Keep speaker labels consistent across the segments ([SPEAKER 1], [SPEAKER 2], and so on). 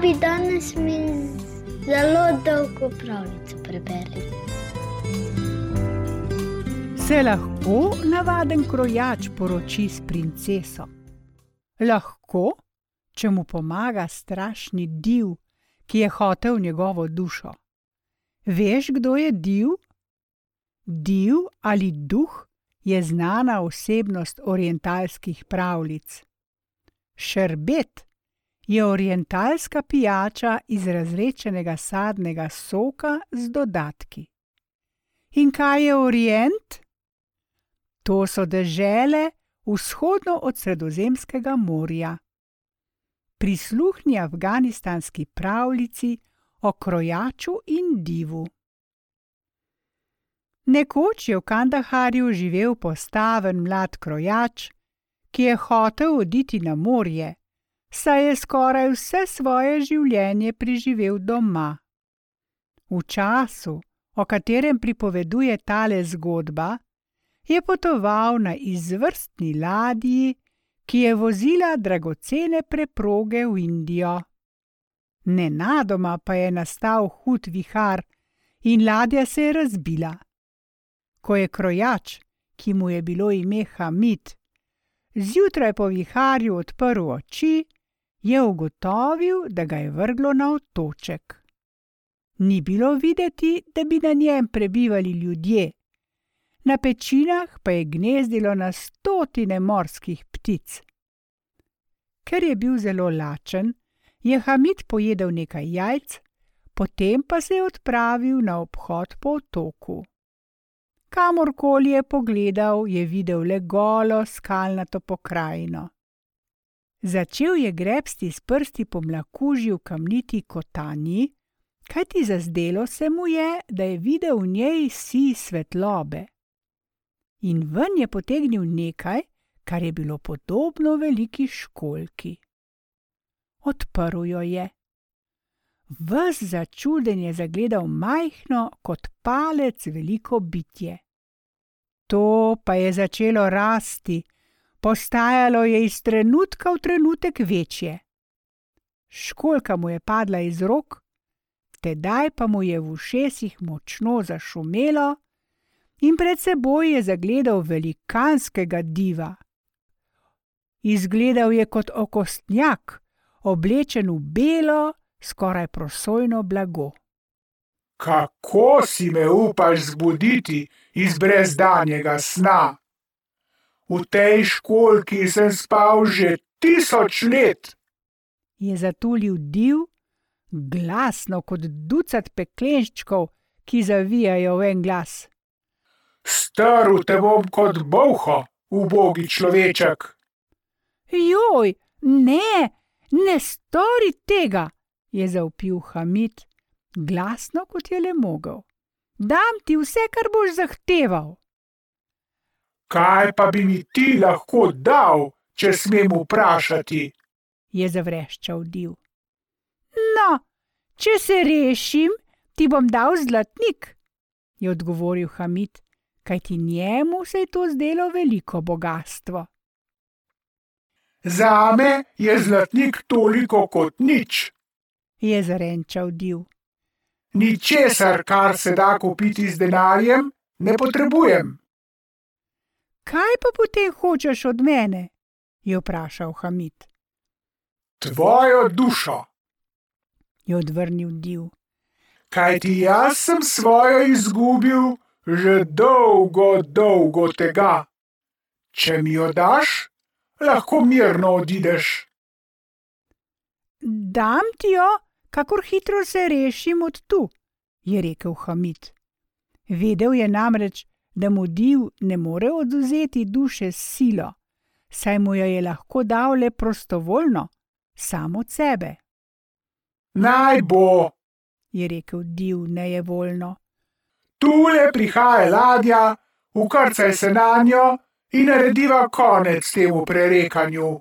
[SPEAKER 1] bi danes mi zelo dolgo pravljico preberli.
[SPEAKER 2] Se lahko navaden krojač poroči s princeso? Lahko, če mu pomaga strašni div, ki je hotel njegovo dušo. Veš, kdo je div? Div ali duh je znana osebnost orientalskih pravljic. Šerbet je orientalska pijača iz razrečenega sadnega soka z dodatki. In kaj je Orient? To so dežele vzhodno od Sredozemskega morja. Prisluhni afganistanski pravljici o krojaču in divu. Nekoč je v Kandaharju živel postaven mlad krojač, ki je hotel oditi na morje, saj je skoraj vse svoje življenje preživel doma. V času, o katerem pripoveduje tale zgodba, je potoval na izvrstni ladji, ki je vozila dragocene preproge v Indijo. Nenadoma pa je nastal hud vihar in ladja se je razbila. Ko je krojač, ki mu je bilo ime Hamid, zjutraj po viharju odprl oči, je ugotovil, da ga je vrglo na otoček. Ni bilo videti, da bi na njem prebivali ljudje, na pečinah pa je gnezdilo na stotine morskih ptic. Ker je bil zelo lačen, je Hamid pojedel nekaj jajc, potem pa se je odpravil na obhod po otoku. Kamorkoli je pogledal, je videl le golo skalnato pokrajino. Začel je grebsti s prsti po mlakuži v kamniti kotanji, kajti zazdelo se mu je, da je videl v njej si svetlobe. In ven je potegnil nekaj, kar je bilo podobno veliki školki. Odprl jo je. Ves začuden je zagledal majhno kot palec veliko bitje. To pa je začelo rasti, postajalo je iz trenutka v trenutek večje. Školka mu je padla iz rok, tedaj pa mu je v ušesih močno zašumelo, in pred seboj je zagledal velikanskega diva. Izgledal je kot okostnjak, oblečen v belo, skoraj prosojno blago.
[SPEAKER 3] Kako si me upaš zbuditi iz brezdanjega sna? V tej školki sem spal že tisoč let.
[SPEAKER 2] Je zatulil div, glasno kot ducat peklenščkov, ki zavijajo v en glas.
[SPEAKER 3] Strl te bom kot boho, ubogi človeček.
[SPEAKER 2] Joj, ne, ne stori tega, je zaupil Hamid, glasno kot je le mogel. Dam ti vse, kar boš zahteval.
[SPEAKER 3] Kaj pa bi mi ti lahko dal, če smem vprašati?
[SPEAKER 2] je zavreščal div. No, če se rešim, ti bom dal zlatnik, je odgovoril Hamid, kajti njemu se je to zdelo veliko bogatstvo.
[SPEAKER 3] Zame je zlatnik toliko kot nič,
[SPEAKER 2] je zarenčal div.
[SPEAKER 3] Ničesar, kar se da kupiti z denarjem, ne potrebujem.
[SPEAKER 2] Kaj pa potem hočeš od mene? je vprašal Hamid.
[SPEAKER 3] Tvojo dušo,
[SPEAKER 2] je odvrnil div.
[SPEAKER 3] Kaj ti jaz sem svojo izgubil že dolgo, dolgo tega. Če mi jo daš, lahko mirno odideš.
[SPEAKER 2] Dam ti jo, kakor hitro se rešim od tu, je rekel Hamid. Vedel je namreč, da mu div ne more oduzeti duše s silo, saj mu jo je lahko dal le prostovoljno, samo od sebe.
[SPEAKER 3] Naj bo,
[SPEAKER 2] je rekel div nejevoljno.
[SPEAKER 3] Tule prihaja ladja, ukrcaj se na njo in narediva konec temu prerekanju.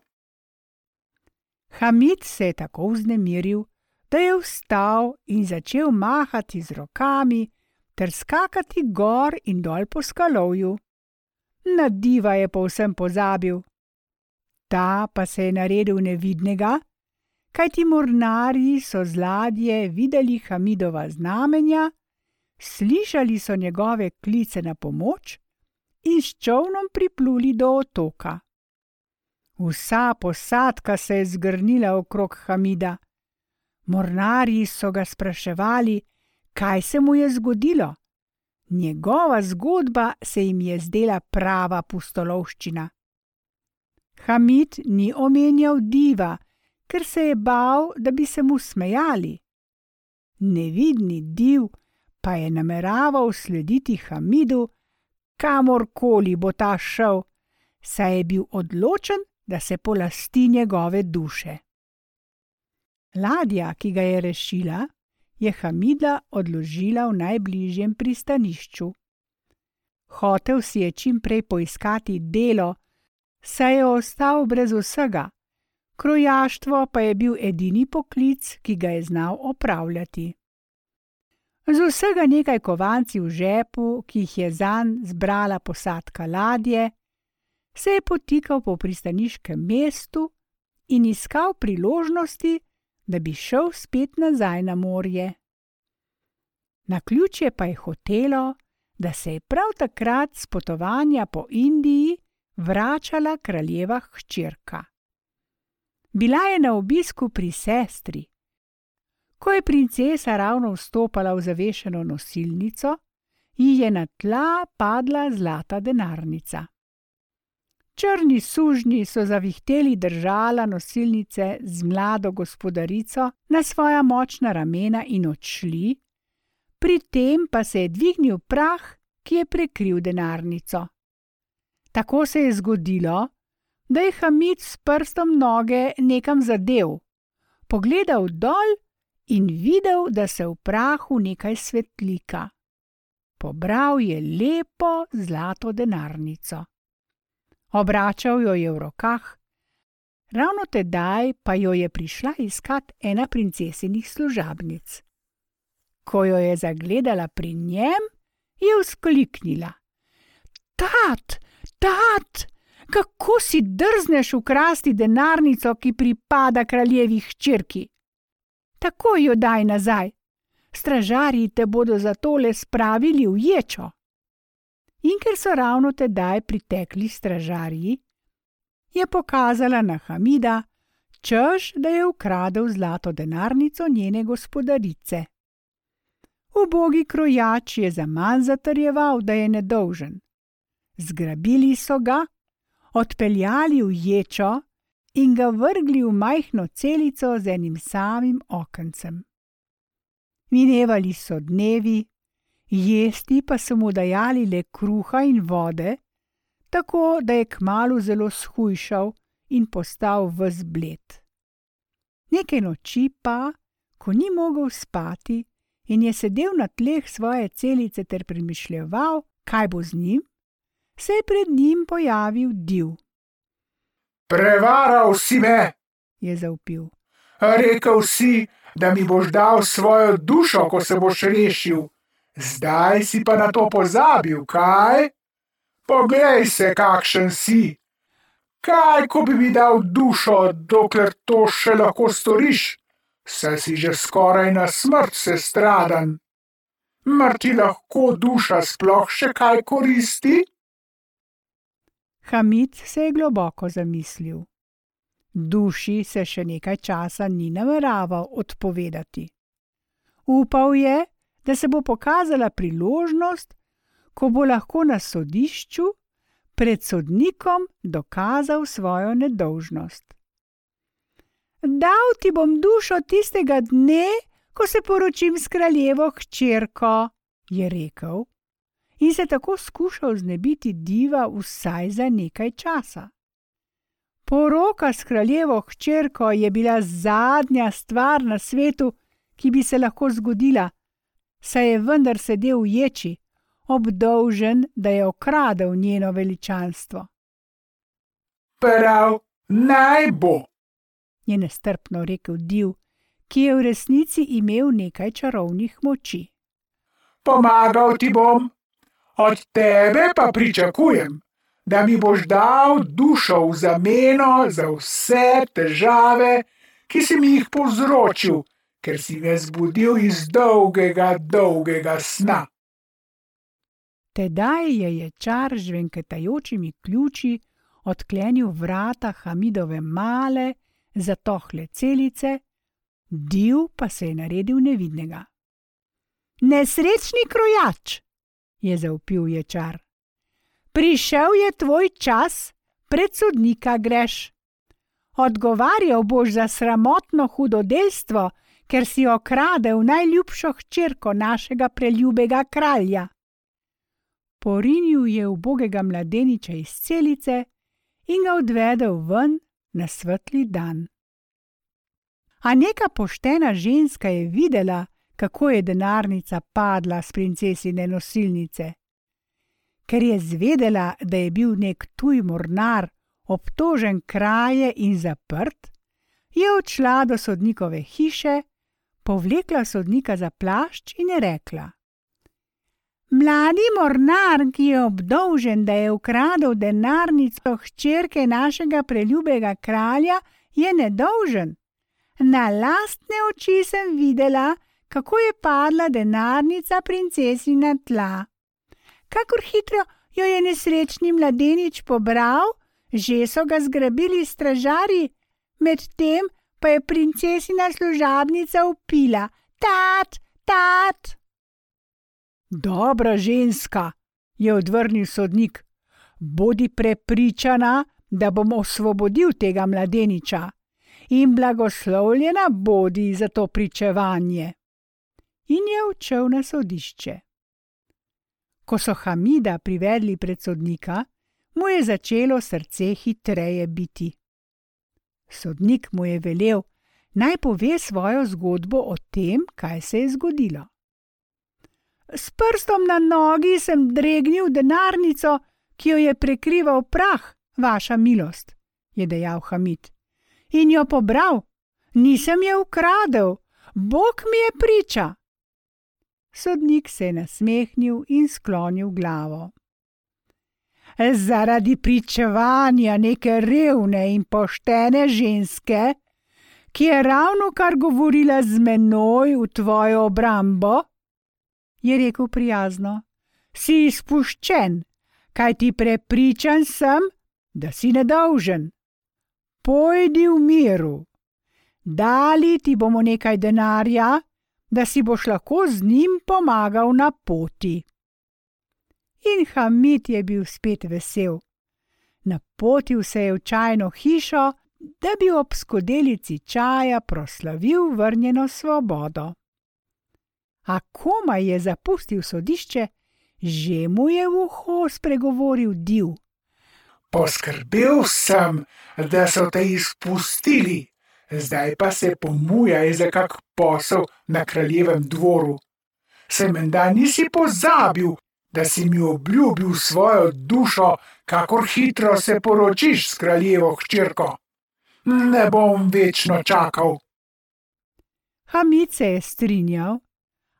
[SPEAKER 2] Hamid se je tako vznemiril, da je vstal in začel mahati z rokami ter skakati gor in dol po skalovju. Na diva je povsem pozabil. Ta pa se je naredil nevidnega, kaj ti mornari so z ladje videli Hamidova znamenja, slišali so njegove klice na pomoč in s čovnom pripluli do otoka. Vsa posadka se je zgrnila okrog Hamida. Mornari so ga spraševali, kaj se mu je zgodilo. Njegova zgodba se jim je zdela prava pustolovščina. Hamid ni omenjal diva, ker se je bal, da bi se mu smejali. Nevidni div pa je nameraval slediti Hamidu, kamorkoli bo ta šel, saj je bil odločen, da se polasti njegove duše. Ladja, ki ga je rešila, je Hamida odložila v najbližjem pristanišču. Hotev si je čim prej poiskati delo, saj je ostal brez vsega, krojaštvo pa je bil edini poklic, ki ga je znal opravljati. Z vsega nekaj kovanci v žepu, ki jih je zanj zbrala posadka ladje, se je potikal po pristaniškem mestu in iskal priložnosti, da bi šel spet nazaj na morje. Na ključje pa je hotelo, da se je prav takrat z potovanja po Indiji vračala kraljeva hčerka. Bila je na obisku pri sestri. Ko je princesa ravno vstopala v zavešeno nosilnico, ji je na tla padla zlata denarnica. Črni sužnji so zavihteli držala nosilnice z mlado gospodarico na svoja močna ramena in odšli, pri tem pa se je dvignil prah, ki je prekril denarnico. Tako se je zgodilo, da je Hamid s prstom noge nekam zadev, pogledal dol in videl, da se v prahu nekaj svetlika. Pobral je lepo zlato denarnico obračal jo je v rokah, ravno tedaj pa jo je prišla iskat ena princesinih služabnic. Ko jo je zagledala pri njem, je vzkliknila: Tat, tat, kako si drzneš ukrasti denarnico, ki pripada kraljevi hčerki? Tako jo daj nazaj, stražarji te bodo za tole spravili v ječo. In ker so ravno tedaj pritekli stražarji, je pokazala na Hamida, češ, da je ukradel zlato denarnico njene gospodarice. Ubogi krojač je za manj zatrjeval, da je nedolžen. Zgrabili so ga, odpeljali v ječo in ga vrgli v majhno celico z enim samim okencem. Minevali so dnevi, jesti pa so mu dajali le kruha in vode, tako da je kmalo zelo shujšal in postal vzbled. Nekaj noči pa, ko ni mogel spati in je sedel na tleh svoje celice ter premišljeval, kaj bo z njim, se je pred njim pojavil div.
[SPEAKER 3] Prevaral si me,
[SPEAKER 2] je zaupil.
[SPEAKER 3] Rekel si, da mi boš dal svojo dušo, ko se boš rešil. Zdaj si pa na to pozabil, kaj? Poglej se, kakšen si. Kaj, ko bi mi dal dušo, dokler to še lahko storiš, saj si že skoraj na smrt se stradan. Mar ti lahko duša sploh še kaj koristi?
[SPEAKER 2] Hamid se je globoko zamislil. Duši se še nekaj časa ni nameraval odpovedati. Upal je, da se bo pokazala priložnost, ko bo lahko na sodišču pred sodnikom dokazal svojo nedolžnost. Dal ti bom dušo tistega dne, ko se poročim s kraljevo hčerko, je rekel, in se tako skušal znebiti diva vsaj za nekaj časa. Poroka s kraljevo hčerko je bila zadnja stvar na svetu, ki bi se lahko zgodila, saj je vendar sedel v ječi, obdolžen, da je okradel njeno veličanstvo.
[SPEAKER 3] Prav, naj bo,
[SPEAKER 2] je nestrpno rekel Div, ki je v resnici imel nekaj čarovnih moči.
[SPEAKER 3] Pomagal ti bom, od tebe pa pričakujem, da mi boš dal dušo v zameno za vse težave, ki si mi jih povzročil, ker si me zbudil iz dolgega, dolgega sna.
[SPEAKER 2] Tedaj je ječar z venketajočimi ključi odklenil vrata Hamidove male, zatohle celice, div pa se je naredil nevidnega. Nesrečni krojač, je zaupil ječar. Prišel je tvoj čas, pred sodnika greš. Odgovarjal boš za sramotno hudodelstvo, ker si okradel najljubšo hčerko našega preljubega kralja. Porinil je ubogega mladeniča iz celice in ga odvedel ven na svetli dan. A neka poštena ženska je videla, kako je denarnica padla s princesine nosilnice. Ker je zvedela, da je bil nek tuj mornar obtožen kraje in zaprt, je odšla do sodnikove hiše, povlekla sodnika za plašč in je rekla: Mladi mornar, ki je obdolžen, da je ukradel denarnico hčerke našega preljubega kralja, je nedolžen. Na lastne oči sem videla, kako je padla denarnica princesi na tla. Kakor hitro jo je nesrečni mladenič pobral, že so ga zgrabili stražari, medtem pa je princesina služabnica upila: Tat, tat!
[SPEAKER 4] Dobra ženska, je odvrnil sodnik, bodi prepričana, da bom osvobodil tega mladeniča in blagoslovljena bodi za to pričevanje. In je odšel na sodišče. Ko so Hamida privedli pred sodnika, mu je začelo srce hitreje biti. Sodnik mu je velel, naj pove svojo zgodbo o tem, kaj se je zgodilo. S prstom na nogi sem dregnil denarnico, ki jo je prekrival prah, vaša milost, je dejal Hamid. In jo pobral, nisem je ukradel, Bog mi je priča. Sodnik se je nasmehnil in sklonil glavo. Zaradi pričevanja neke revne in poštene ženske, ki je ravno kar govorila z menoj v tvojo obrambo, je rekel prijazno, si izpuščen, kaj ti prepričan sem, da si nedolžen. Pojdi v miru, dali ti bomo nekaj denarja, da si boš lahko z njim pomagal na poti. In Hamid je bil spet vesel. Napotil se je v čajno hišo, da bi ob skodelici čaja proslavil vrnjeno svobodo a komaj je zapustil sodišče, že mu je v uho spregovoril div.
[SPEAKER 3] Poskrbel sem, da so te izpustili, zdaj pa se pomujaj za kak posel na kraljevem dvoru. Se menda nisi pozabil, da si mi obljubil svojo dušo, kakor hitro se poročiš s kraljevo hčerko. Ne bom večno čakal.
[SPEAKER 2] Hamid se je strinjal,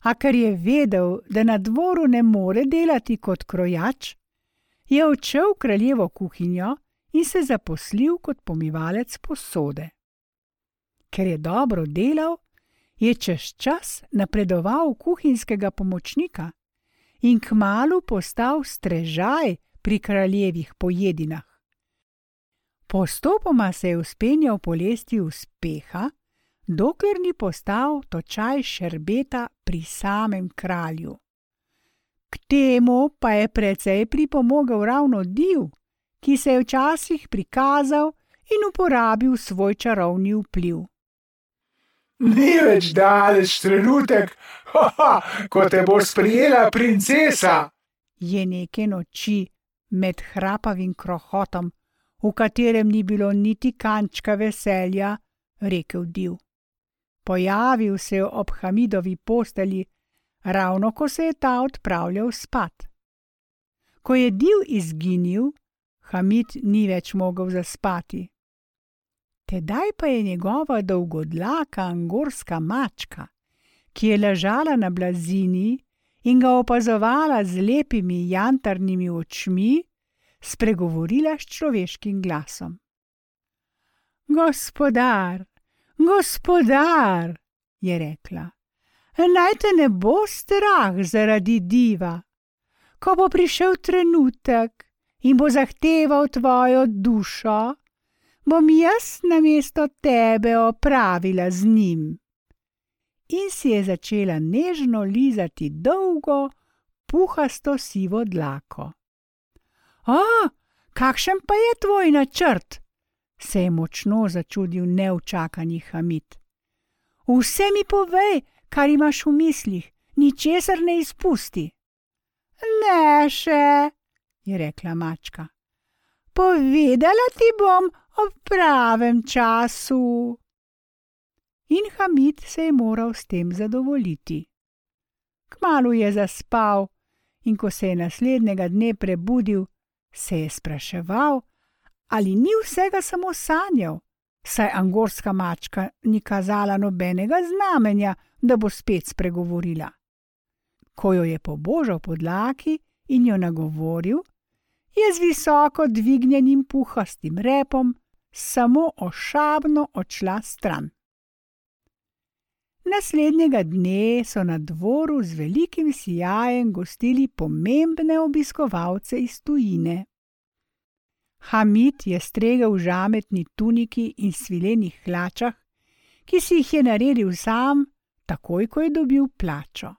[SPEAKER 2] a ker je vedel, da na dvoru ne more delati kot krojač, je odšel v kraljevo kuhinjo in se zaposlil kot pomivalec posode. Ker je dobro delal, je čez čas napredoval v kuhinjskega pomočnika in kmalu postal strežaj pri kraljevih pojedinah. Postopoma se je uspenjal po lesti uspeha, dokler ni postal točaj šerbeta pri samem kralju. K temu pa je precej pripomogel ravno div, ki se je včasih prikazal in uporabil svoj čarovni vpliv.
[SPEAKER 3] Ni več daleč trenutek, haha, ko te bo sprijela princesa.
[SPEAKER 2] Je neke noči med hrapavim krohotom, v katerem ni bilo niti kančka veselja, rekel div. Pojavil se je ob Hamidovi posteli, ravno ko se je ta odpravljal spat. Ko je div izginil, Hamid ni več mogel zaspati. Tedaj pa je njegova dolgodlaka angorska mačka, ki je ležala na blazini in ga opazovala z lepimi jantarnimi očmi, spregovorila s človeškim glasom. Gospodar, Gospodar, je rekla, naj te ne bo strah zaradi diva. Ko bo prišel trenutek in bo zahteval tvojo dušo, bom jaz na mesto tebe opravila z njim. In si je začela nežno lizati dolgo, puhasto sivo dlako. O, kakšen pa je tvoj načrt? se je močno začudil neučakani Hamid. Vse mi povej, kar imaš v mislih, ničesar ne izpusti. Ne še, je rekla mačka. Povedala ti bom ob pravem času. In Hamid se je moral s tem zadovoljiti. Kmalu je zaspal, in ko se je naslednjega dne prebudil, se je spraševal, ali ni vsega samo sanjal, saj angorska mačka ni kazala nobenega znamenja, da bo spet spregovorila. Ko jo je pobožal podlaki in jo nagovoril, je z visoko dvignjenim puhastim repom samo ošabno odšla stran. Naslednjega dne so na dvoru z velikim sijajem gostili pomembne obiskovalce iz tujine. Hamid je stregel v žametni tuniki in svilenih hlačah, ki si jih je naredil sam, takoj ko je dobil plačo.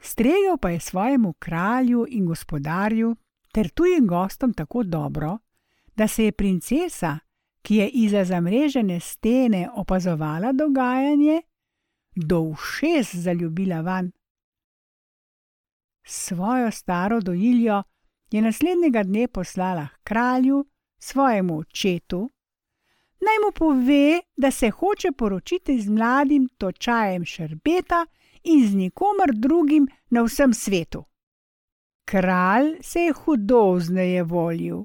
[SPEAKER 2] Stregel pa je svojemu kralju in gospodarju ter tujim gostom tako dobro, da se je princesa, ki je iza zamrežene stene opazovala dogajanje, do všes zaljubila van. Svojo staro dojiljo je naslednjega dne poslala k kralju, svojemu očetu, naj mu pove, da se hoče poročiti z mladim točajem šerbeta in z nikomer drugim na vsem svetu. Kralj se je hudo zneje volil.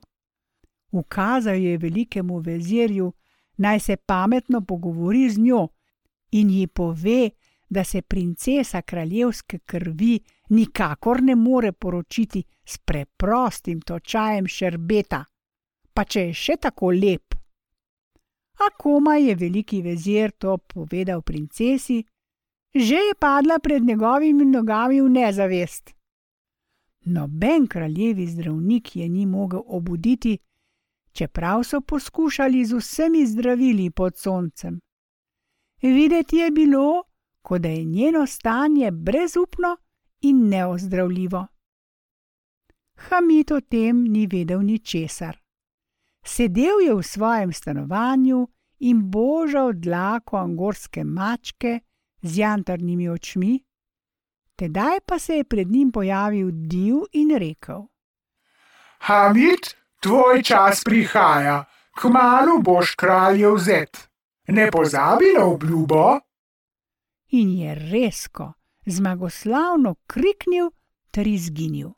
[SPEAKER 2] Ukazal je velikemu vezirju, naj se pametno pogovori z njo in ji pove, da se princesa kraljevske krvi nikakor ne more poročiti s preprostim točajem šerbeta, pa če je še tako lep. A koma je veliki vezir to povedal princesi, že je padla pred njegovimi nogami v nezavest. Noben kraljevi zdravnik je ni mogel obuditi, čeprav so poskušali z vsemi zdravili pod soncem. Videti je bilo, kot da je njeno stanje brezupno in neozdravljivo. Hamid o tem ni vedel ničesar. Sedel je v svojem stanovanju in božal dlako angorske mačke z jantarnimi očmi, tedaj pa se je pred njim pojavil div in rekel:
[SPEAKER 3] Hamid, tvoj čas prihaja, kmalo boš kraljev zet. Ne pozabi na obljubo.
[SPEAKER 2] In je resko, zmagoslavno kriknil ter izginil.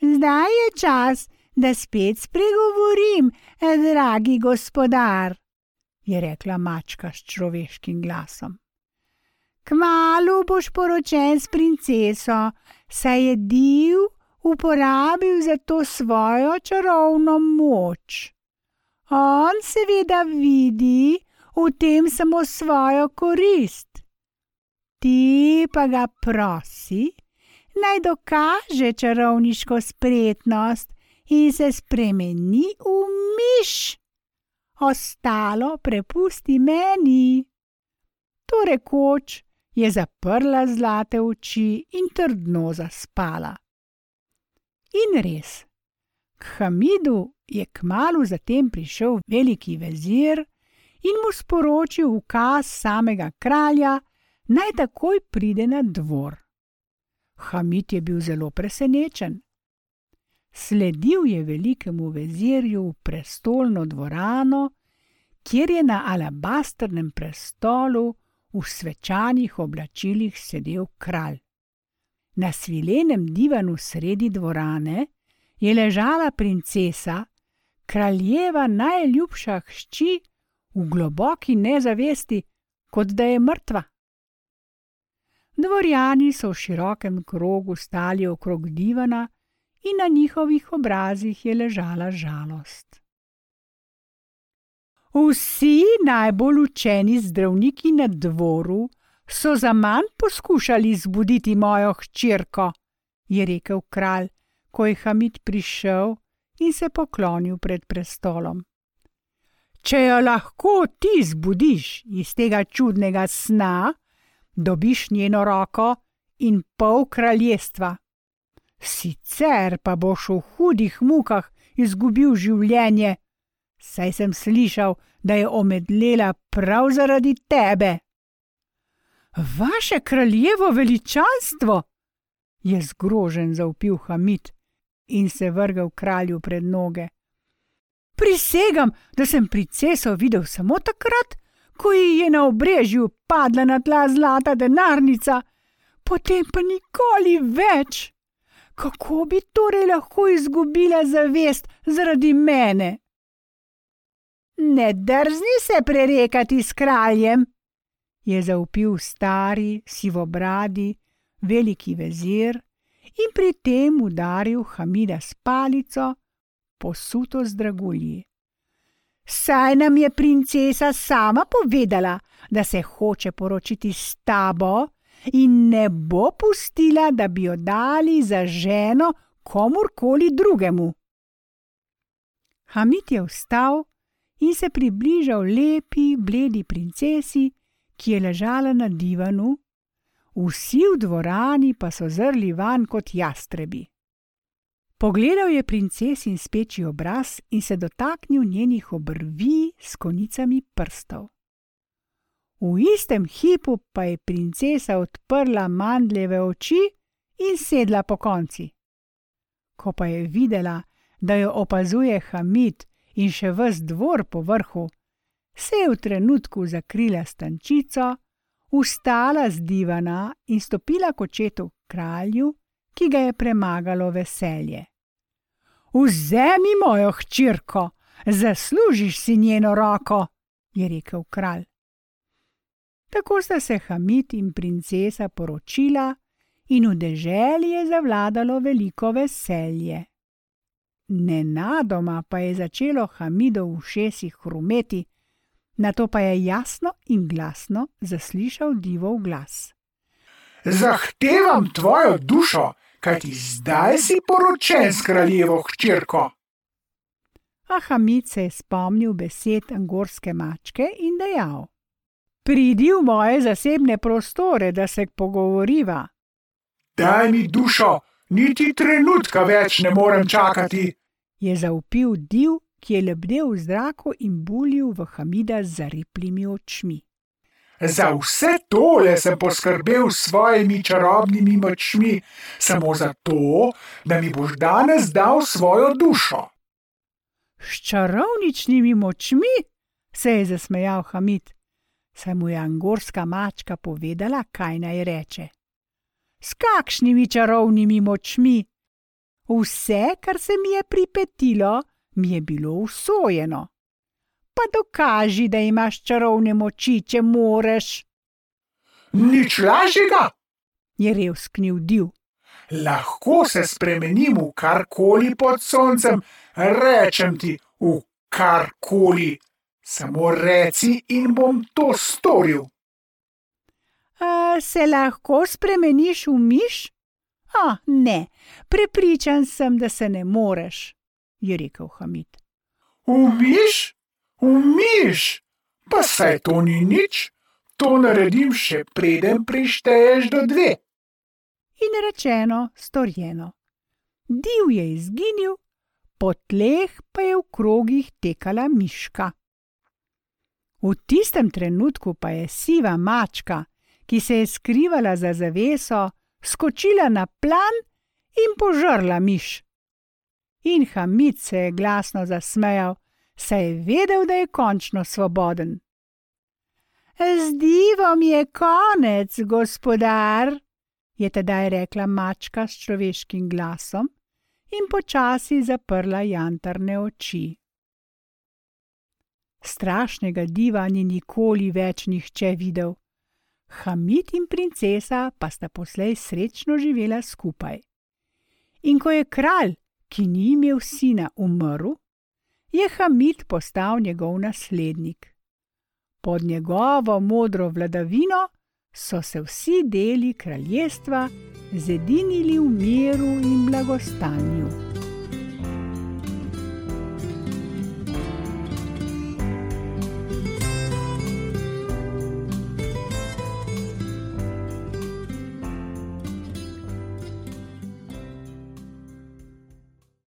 [SPEAKER 2] Zdaj je čas, da spet spregovorim, dragi gospodar, je rekla mačka s človeškim glasom. Kmalu boš poročen s princeso, saj je div uporabil za to svojo čarovno moč. On seveda vidi v tem samo svojo korist. Ti pa ga prosi, naj dokaže čarovniško spretnost in se spremeni v miš. Ostalo prepusti meni. To rekoč je zaprla zlate oči in trdno zaspala. In res, k Hamidu je kmalo zatem prišel veliki vezir in mu sporočil ukaz samega kralja, naj takoj pride na dvor. Hamid je bil zelo presenečen. Sledil je velikemu vezirju v prestolno dvorano, kjer je na alabastrnem prestolu v svečanih oblačilih sedel kralj. Na svilenem divanu sredi dvorane je ležala princesa, kraljeva najljubša hči, v globoki nezavesti, kot da je mrtva. Dvorjani so v širokem krogu stali okrog divana in na njihovih obrazih je ležala žalost. Vsi najbolj učeni zdravniki na dvoru so za manj poskušali zbuditi mojo hčerko, je rekel kralj, ko je Hamid prišel in se poklonil pred prestolom. Če jo lahko ti zbudiš iz tega čudnega sna, dobiš njeno roko in pol kraljestva. Sicer pa boš v hudih mukah izgubil življenje, saj sem slišal, da je omedlela prav zaradi tebe. Vaše kraljevo veličanstvo, je zgrožen zaupil Hamid in se vrgel kralju pred noge. Prisegam, da sem princeso videl samo takrat, ko ji je na obrežju padla na tla zlata denarnica, potem pa nikoli več. Kako bi torej lahko izgubila zavest zaradi mene? Ne drzni se prerekati s kraljem, je zaupil stari, sivobradi, veliki vezir in pri tem udaril Hamida s palico, posuto z dragulji. Saj nam je princesa sama povedala, da se hoče poročiti s tabo in ne bo pustila, da bi jo dali za ženo komorkoli drugemu. Hamid je vstal in se približal lepi, bledi princesi, ki je ležala na divanu, vsi v dvorani pa so zrli van kot jastrebi. Pogledal je princesin speči obraz in se dotaknil njenih obrvi s konicami prstov. V istem hipu pa je princesa odprla mandljeve oči in sedla po konci. Ko pa je videla, da jo opazuje Hamid in še ves dvor po vrhu, se je v trenutku zakrila stančico, vstala z divana in stopila k očetu kralju, ki ga je premagalo veselje. Vzemi mojo hčerko, zaslužiš si njeno roko, je rekel kralj. Tako sta se Hamid in princesa poročila, in v deželi je zavladalo veliko veselje. Nenadoma pa je začelo Hamidov v šesih hrumeti, na to pa je jasno in glasno zaslišal divov glas.
[SPEAKER 3] Zahtevam tvojo dušo, kajti zdaj si poročen s kraljevo hčerko.
[SPEAKER 2] Ahamid se je spomnil besed angorske mačke in dejal: Pridi v moje zasebne prostore, da se pogovoriva.
[SPEAKER 3] Daj mi dušo, niti trenutka več ne morem čakati,
[SPEAKER 2] je zaupil div ki je lebdel v zraku in bulil v Hamida z zariplimi očmi.
[SPEAKER 3] Za vse tole sem poskrbel s svojimi čarobnimi močmi, samo zato, da mi boš danes dal svojo dušo.
[SPEAKER 2] S čarovničnimi močmi se je zasmejal Hamid, saj mu je angorska mačka povedala, kaj naj reče. S kakšnimi čarovnimi močmi? Vse, kar se mi je pripetilo, mi je bilo usvojeno. Pa dokaži, da imaš čarovne moči, če moreš.
[SPEAKER 3] Nič lažjega,
[SPEAKER 2] je revsknil div.
[SPEAKER 3] Lahko se spremenim v karkoli pod soncem, rečem ti v karkoli. Samo reci in bom to storil.
[SPEAKER 2] A, se lahko spremeniš v miš? A, ne, prepričan sem, da se ne moreš je rekel Hamid.
[SPEAKER 3] Umiš, umiš, pa saj to ni nič, to naredim še preden prišteješ do dve.
[SPEAKER 2] In rečeno, storjeno. Div je izginil, po tleh pa je v krogih tekala miška. V tistem trenutku pa je siva mačka, ki se je skrivala za zaveso, skočila na plan in požrla miš in Hamid se je glasno zasmejal, saj je vedel, da je končno svoboden. Z divom je konec, gospodar, je tedaj rekla mačka s človeškim glasom in počasi zaprla jantarne oči. Strašnega diva ni nikoli več nihče videl. Hamid in princesa pa sta poslej srečno živela skupaj. In ko je kralj ki ni imel sina, umrl, je Hamid postal njegov naslednik. Pod njegovo modro vladavino so se vsi deli kraljestva zedinili v miru in blagostanju.